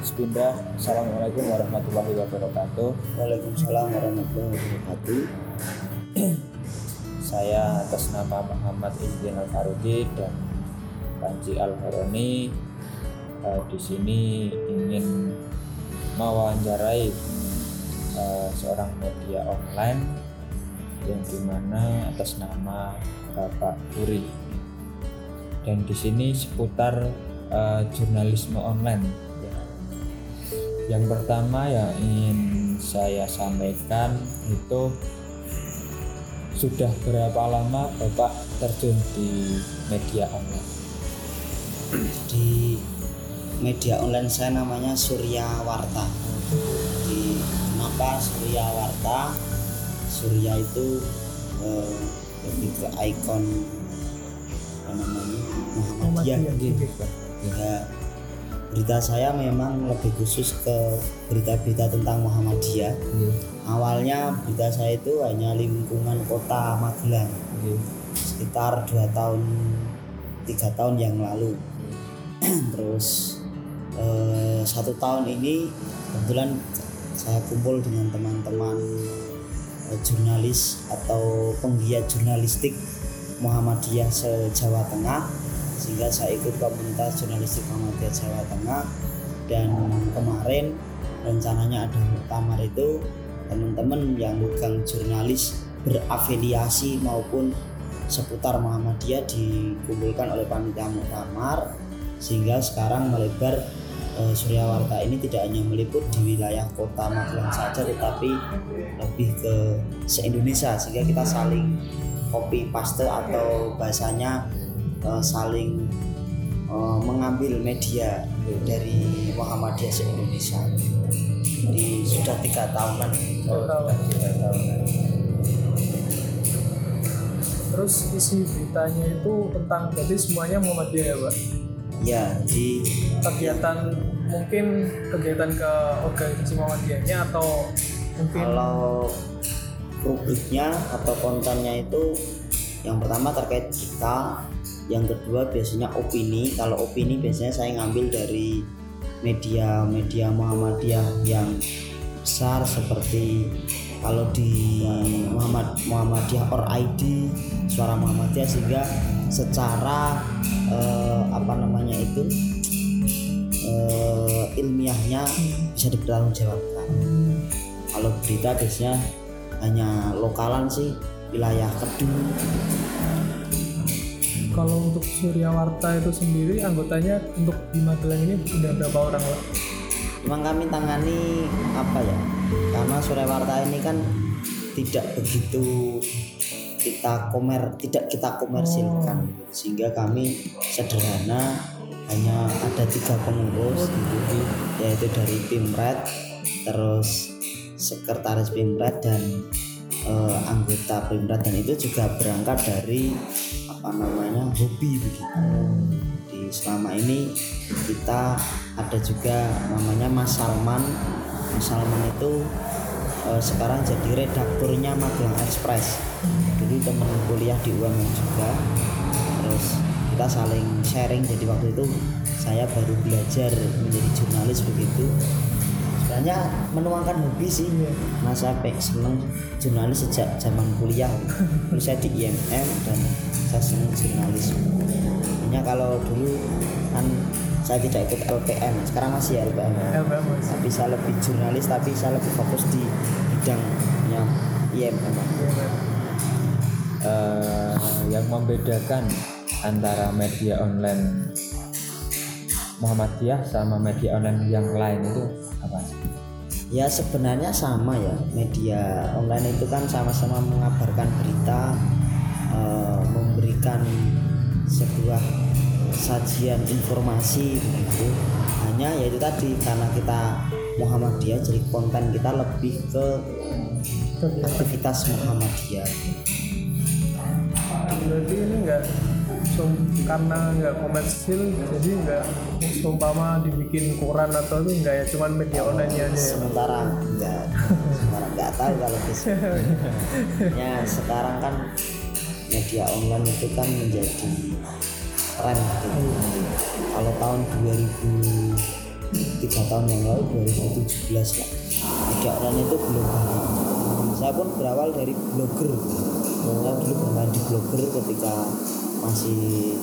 Sepindah. Assalamualaikum warahmatullahi wabarakatuh. Waalaikumsalam warahmatullahi wabarakatuh. Saya atas nama Muhammad Izdin Al Faruqi dan Panji Al Haroni eh, di sini ingin mewawancarai eh, seorang media online yang di mana atas nama Bapak Puri dan di sini seputar eh, jurnalisme online. Yang pertama yang ingin saya sampaikan itu sudah berapa lama Bapak terjun di media online? Di media online saya namanya Surya Warta. Di kenapa Surya Warta? Surya itu eh, lebih ke ikon apa namanya Muhammadiyah. Ya, berita saya memang lebih khusus ke berita-berita tentang Muhammadiyah. Awalnya berita saya itu hanya lingkungan kota Magelang. sekitar dua tahun tiga tahun yang lalu. Terus eh, satu tahun ini kebetulan saya kumpul dengan teman-teman eh, jurnalis atau penggiat jurnalistik Muhammadiyah se-Jawa Tengah sehingga saya ikut komunitas jurnalistik Muhammadiyah Jawa Tengah. Dan kemarin rencananya ada muktamar itu teman-teman yang bukan jurnalis berafiliasi maupun seputar Muhammadiyah dikumpulkan oleh panitia muktamar. Sehingga sekarang melebar eh, Surya Warta ini tidak hanya meliput di wilayah kota Magelang saja tetapi lebih ke se-Indonesia. Sehingga kita saling copy paste atau bahasanya eh, saling eh, mengambil media dari Muhammadiyah se-Indonesia di sudah tiga tahunan Oh, sudah tiga tahunan. Terus isi beritanya itu tentang jadi semuanya Muhammadiyah ya Pak? ya di Kegiatan mungkin kegiatan ke organisasi Muhammadiyahnya atau mungkin kalau rubriknya atau kontennya itu yang pertama terkait kita yang kedua biasanya opini. Kalau opini biasanya saya ngambil dari media-media Muhammadiyah yang besar seperti kalau di Muhammad Muhammadiyah or ID suara Muhammadiyah sehingga secara eh, apa namanya itu eh, ilmiahnya bisa dipertanggungjawabkan. Kalau berita biasanya hanya lokalan sih wilayah Kedung kalau untuk Surya Warta itu sendiri anggotanya untuk di Magelang ini udah berapa orang Pak? memang kami tangani apa ya karena Suryawarta ini kan tidak begitu kita komer tidak kita komersilkan sehingga kami sederhana hanya ada tiga pengurus gitu, yaitu dari Pimret terus sekretaris Pimret dan eh, anggota Pimret dan itu juga berangkat dari apa namanya hobi begitu. Di selama ini kita ada juga namanya Mas Salman. Mas Salman itu eh, sekarang jadi redakturnya Magelang Express. Dulu teman kuliah di UMM juga. Terus kita saling sharing. Jadi waktu itu saya baru belajar menjadi jurnalis begitu sebenarnya menuangkan hobi sih nah saya pe- seneng jurnalis sejak zaman kuliah. Terus saya di IMM dan saya seneng jurnalis. Hanya kalau dulu kan saya tidak ikut LPM sekarang masih ya LPM LPM Mas. tapi saya lebih jurnalis tapi saya lebih fokus di bidangnya IMM Eh, yang membedakan antara media online Muhammadiyah sama media online yang lain itu apa sih? Ya sebenarnya sama ya media online itu kan sama-sama mengabarkan berita, eh, memberikan sebuah sajian informasi begitu. Hanya yaitu tadi karena kita Muhammadiyah jadi konten kita lebih ke aktivitas Muhammadiyah. berarti ini enggak karena nggak komersil jadi nggak seumpama dibikin koran atau itu enggak ya cuman media online aja ya Sementara enggak, sementara enggak tahu kalau bisa. ya sekarang kan media online itu kan menjadi tren. Gitu. Kalau tahun 2000 tiga tahun yang lalu 2017 lah. Media online itu belum saya pun berawal dari blogger. Saya dulu bermain di blogger ketika masih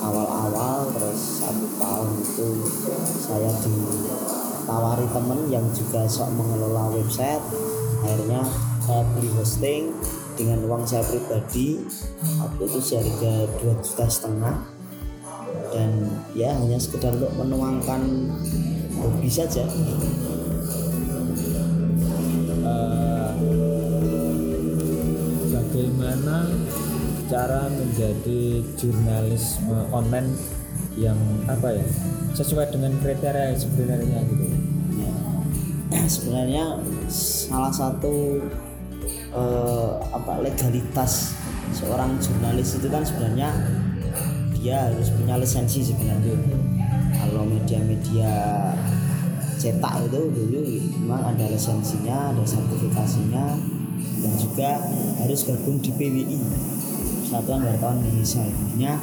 awal-awal terus satu tahun itu saya ditawari temen yang juga sok mengelola website. Akhirnya saya beli hosting dengan uang saya pribadi. Waktu itu seharga dua juta setengah. Dan ya hanya sekedar untuk menuangkan hobi saja. Eh, bagaimana cara menjadi jurnalisme online yang apa ya sesuai dengan kriteria sebenarnya gitu. Ya. sebenarnya salah satu eh, apa legalitas seorang jurnalis itu kan sebenarnya dia harus punya lisensi sebenarnya. Kalau media-media cetak itu dulu memang ada lisensinya ada sertifikasinya dan juga harus gabung di PWI Persatuan Wartawan Indonesia. Intinya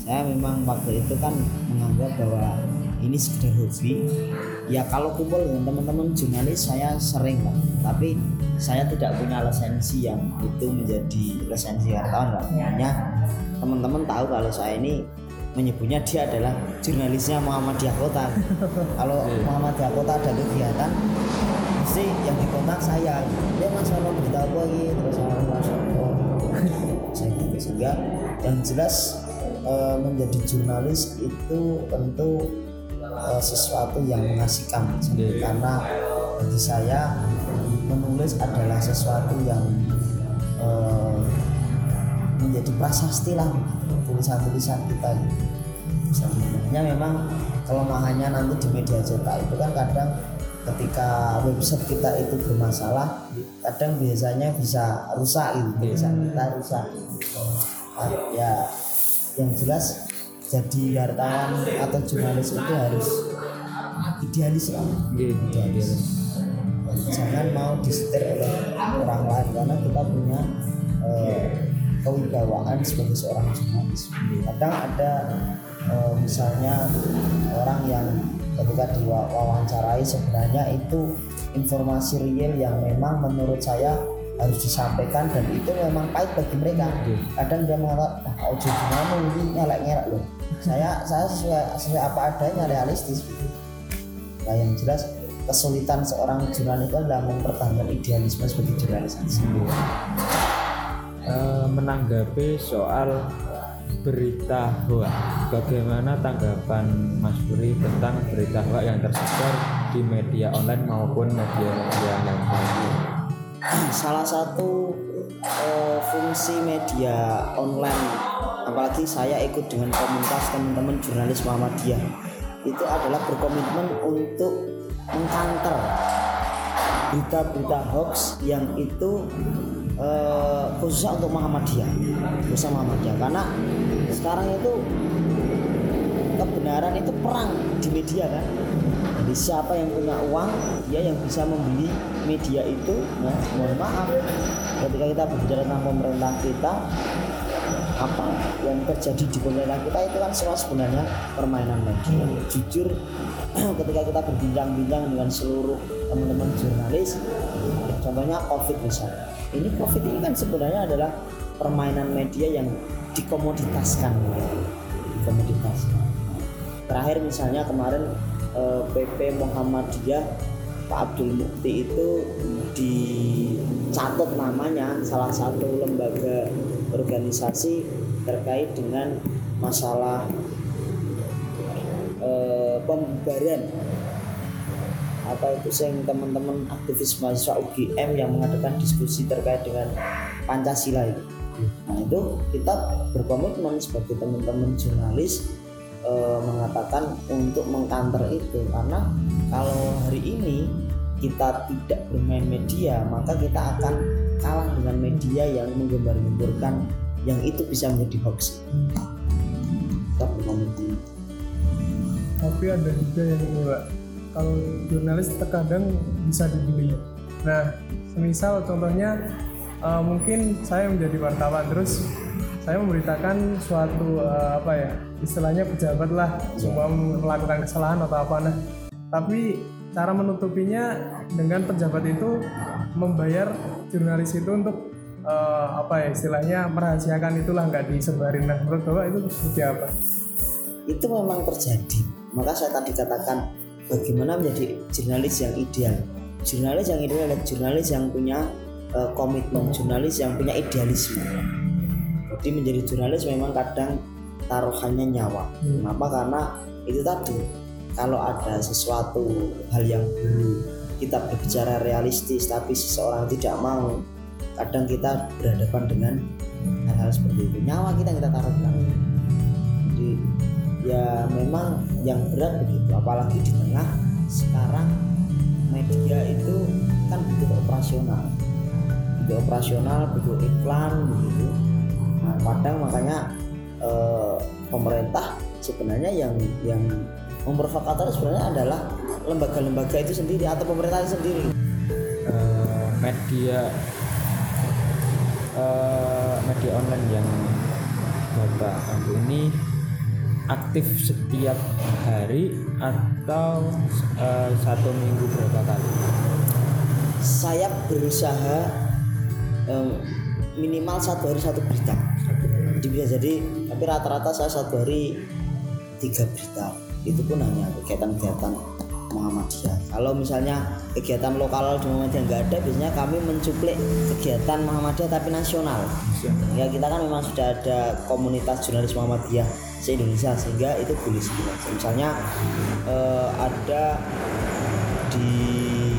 saya memang waktu itu kan menganggap bahwa ini sekedar hobi. Ya kalau kumpul dengan teman-teman jurnalis saya sering pak. Tapi saya tidak punya lisensi yang itu menjadi lisensi wartawan pak. Hanya teman-teman tahu kalau saya ini menyebutnya dia adalah jurnalisnya Muhammadiyah Kota. Kalau Muhammadiyah Kota ada kegiatan mesti yang dikontak saya. Dia mas kalau berita apa lagi terus saya gitu sehingga yang jelas eh, menjadi jurnalis itu tentu eh, sesuatu yang mengasihkan Iya. karena bagi saya menulis adalah sesuatu yang eh, menjadi prasasti lah tulisan-tulisan kita gitu. sebenarnya memang kelemahannya nanti di media cetak itu kan kadang ketika website kita itu bermasalah kadang biasanya bisa rusak gitu tulisan kita rusak Ah, ya yang jelas jadi wartawan atau jurnalis itu harus idealis lah. Iya, idealis. Jangan mau disetir oleh orang lain karena kita punya eh, kewibawaan sebagai seorang jurnalis. Kadang ada eh, misalnya orang yang ketika diwawancarai sebenarnya itu informasi real yang memang menurut saya harus disampaikan dan itu memang pahit bagi mereka. Kadang dia mengatakan ah ojo gimana ini? Ngelak ngelak loh. Saya saya sesuai, sesuai apa adanya realistis nah yang jelas kesulitan seorang jurnalis itu adalah mempertahankan idealisme sebagai jurnalis. Eh, menanggapi soal berita hoax bagaimana tanggapan Mas Puri tentang berita hoax yang tersebar di media online maupun media-media yang lain? Salah satu eh, fungsi media online apalagi saya ikut dengan komunitas teman-teman jurnalis Muhammadiyah itu adalah berkomitmen untuk mengkanter berita-berita hoax yang itu eh, khususnya untuk Muhammadiyah. Khususnya Muhammadiyah. Karena sekarang itu kebenaran itu perang di media kan? Jadi siapa yang punya uang dia yang bisa membeli media itu nah, mohon maaf. Ketika kita berbicara tentang pemerintah kita apa yang terjadi di pemerintah kita itu kan semua sebenarnya permainan media. Jujur ketika kita berbincang-bincang dengan seluruh teman-teman jurnalis contohnya covid misalnya ini covid ini kan sebenarnya adalah permainan media yang dikomoditaskan. Dikomoditaskan. Terakhir misalnya kemarin eh, PP Muhammadiyah Pak Abdul Mukti itu dicatat namanya salah satu lembaga organisasi terkait dengan masalah eh, pembubaran apa itu yang teman-teman aktivis mahasiswa UGM yang mengadakan diskusi terkait dengan Pancasila itu. Nah itu kita berkomitmen sebagai teman-teman jurnalis eh, mengatakan untuk mengkanter itu karena kalau hari ini kita tidak bermain media maka kita akan kalah dengan media yang menggembar-gemburkan yang itu bisa menjadi hoax. Tapi ada juga yang ini pak kalau jurnalis terkadang bisa dibeli nah semisal contohnya eh, mungkin saya menjadi wartawan terus saya memberitakan suatu eh, apa ya istilahnya pejabat lah semua melakukan kesalahan atau apa. Nah tapi cara menutupinya dengan pejabat itu membayar jurnalis itu untuk eh, apa ya istilahnya merahasiakan itulah nggak disebarin. Nah menurut bapak itu seperti apa? Itu memang terjadi. Maka saya tadi katakan bagaimana menjadi jurnalis yang ideal. Jurnalis yang ideal adalah jurnalis yang punya eh, komitmen jurnalis yang punya idealisme. Jadi menjadi jurnalis memang kadang taruhannya nyawa. Kenapa? Karena itu tadi kalau ada sesuatu hal yang dulu kita berbicara realistis tapi seseorang tidak mau kadang kita berhadapan dengan hal-hal seperti itu. Nyawa kita kita taruhkan. Jadi ya memang yang berat begitu apalagi di tengah sekarang media itu kan butuh operasional. Butuh operasional butuh iklan begitu. Nah kadang makanya eh, pemerintah sebenarnya yang yang memprovokator sebenarnya adalah lembaga-lembaga itu sendiri atau pemerintah itu sendiri. Eh, media eh, media online yang bapak ambil ini aktif setiap hari atau eh, satu minggu berapa kali? Saya berusaha em, minimal satu hari satu berita. Jadi bisa jadi tapi rata-rata saya satu hari tiga berita. Itu pun hanya kegiatan-kegiatan Muhammadiyah. Kalau misalnya kegiatan lokal di Muhammadiyah nggak ada biasanya kami mencuplik kegiatan Muhammadiyah tapi nasional. Ya kita kan memang sudah ada komunitas jurnalis Muhammadiyah se Indonesia sehingga itu boleh sebulan. Misalnya eh, ada di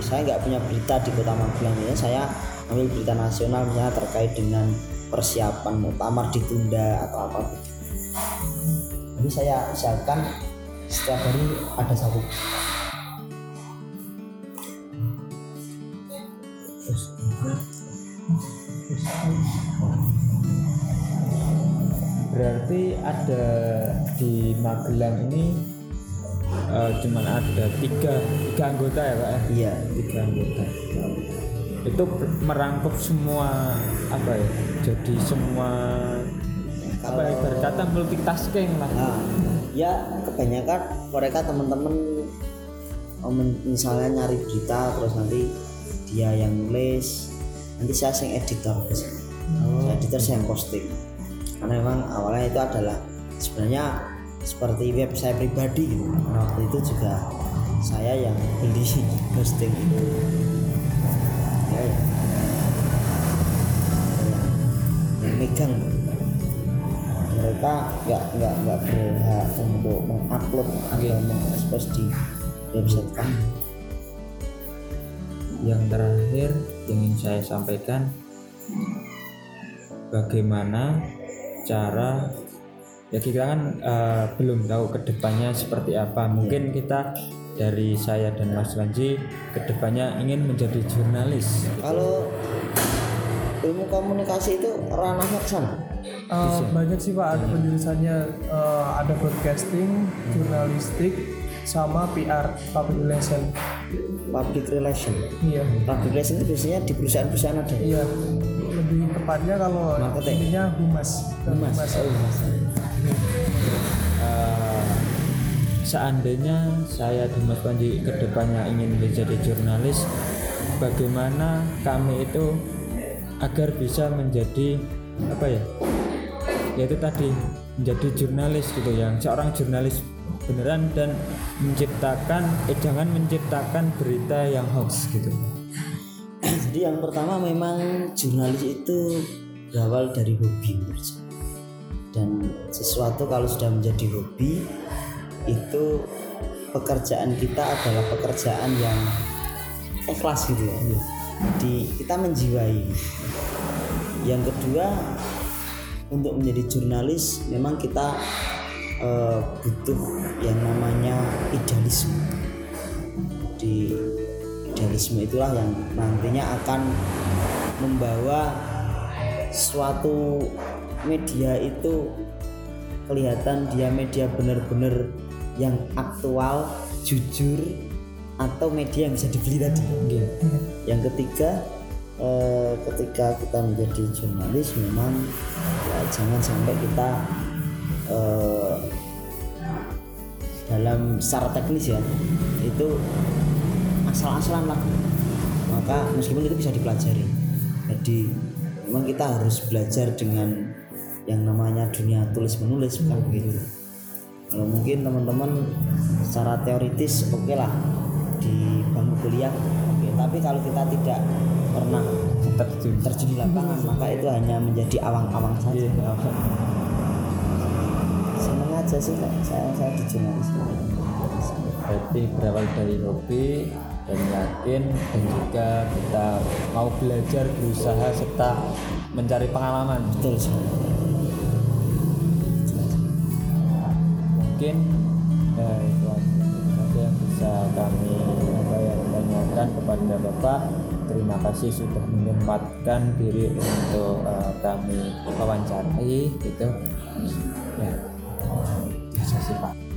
saya nggak punya berita di kota Magelang ya saya ambil berita nasional misalnya terkait dengan persiapan muktamar ditunda atau apa. Jadi saya usahakan setiap hari ada satu berarti ada di Magelang ini eh, cuman ada tiga tiga anggota ya pak ya? iya. Tiga anggota. Itu merangkup semua apa ya jadi semua apa ya berkata multitasking lah nah ya kebanyakan mereka teman-teman oh, misalnya nyari berita terus nanti dia yang nulis nanti saya yang editor biasanya. saya editor saya yang posting karena memang awalnya itu adalah sebenarnya seperti web saya pribadi gitu. Karena waktu itu juga saya yang beli hosting itu. Ya, ya. Yang megang. Mereka nggak nggak nggak berhak untuk mengupload atau mengekspos di website kami. Yang terakhir ingin saya sampaikan bagaimana cara ya kita kan eh, belum tahu ke depannya seperti apa. Mungkin kita dari saya dan Mas Lanji ke depannya ingin menjadi jurnalis kalau ilmu komunikasi itu ranahnya ke sana? Eh, banyak sih pak. Ada penjurusannya eh, ada broadcasting jurnalistik sama PR public relation. Public relation. Iya. Public relation itu biasanya di perusahaan-perusahaan ada ya? Iya lebih tepatnya kalau Marketing. ininya humas Humas. Oh, humas. Eh, seandainya saya dan Mas Panji ke depannya ingin menjadi jurnalis bagaimana kami itu agar bisa menjadi apa ya yaitu tadi menjadi jurnalis gitu yang seorang jurnalis beneran dan menciptakan eh jangan menciptakan berita yang hoax gitu jadi yang pertama memang jurnalis itu berawal dari hobi dan sesuatu kalau sudah menjadi hobi itu pekerjaan kita adalah pekerjaan yang ikhlas gitu ya. Jadi kita menjiwai. Yang kedua untuk menjadi jurnalis memang kita eh, butuh yang namanya idealisme. Di idealisme itulah yang nantinya akan membawa suatu media itu kelihatan dia media benar-benar yang aktual, jujur atau media yang bisa dibeli tadi. Yang ketiga eh, ketika kita menjadi jurnalis memang ya jangan sampai kita eh, dalam secara teknis ya itu asal-asalan lah. Maka meskipun itu bisa dipelajari jadi memang kita harus belajar dengan yang namanya dunia tulis menulis bukan begitu. Kalau mungkin teman-teman secara teoritis oke lah di bangku kuliah oke. Tapi kalau kita tidak pernah terjun. terjun di lapangan maka itu hanya menjadi awang-awang saja. Iya. seneng aja sih saya saya di jurnalis berarti berawal dari hobi dan yakin dan juga kita mau belajar berusaha serta mencari pengalaman. Betul mungkin ya, itu aja yang bisa kami apa ya, tanyakan kepada bapak. Terima kasih sudah menyempatkan diri untuk eh, kami wawancarai gitu. Ya. Biasa sih pak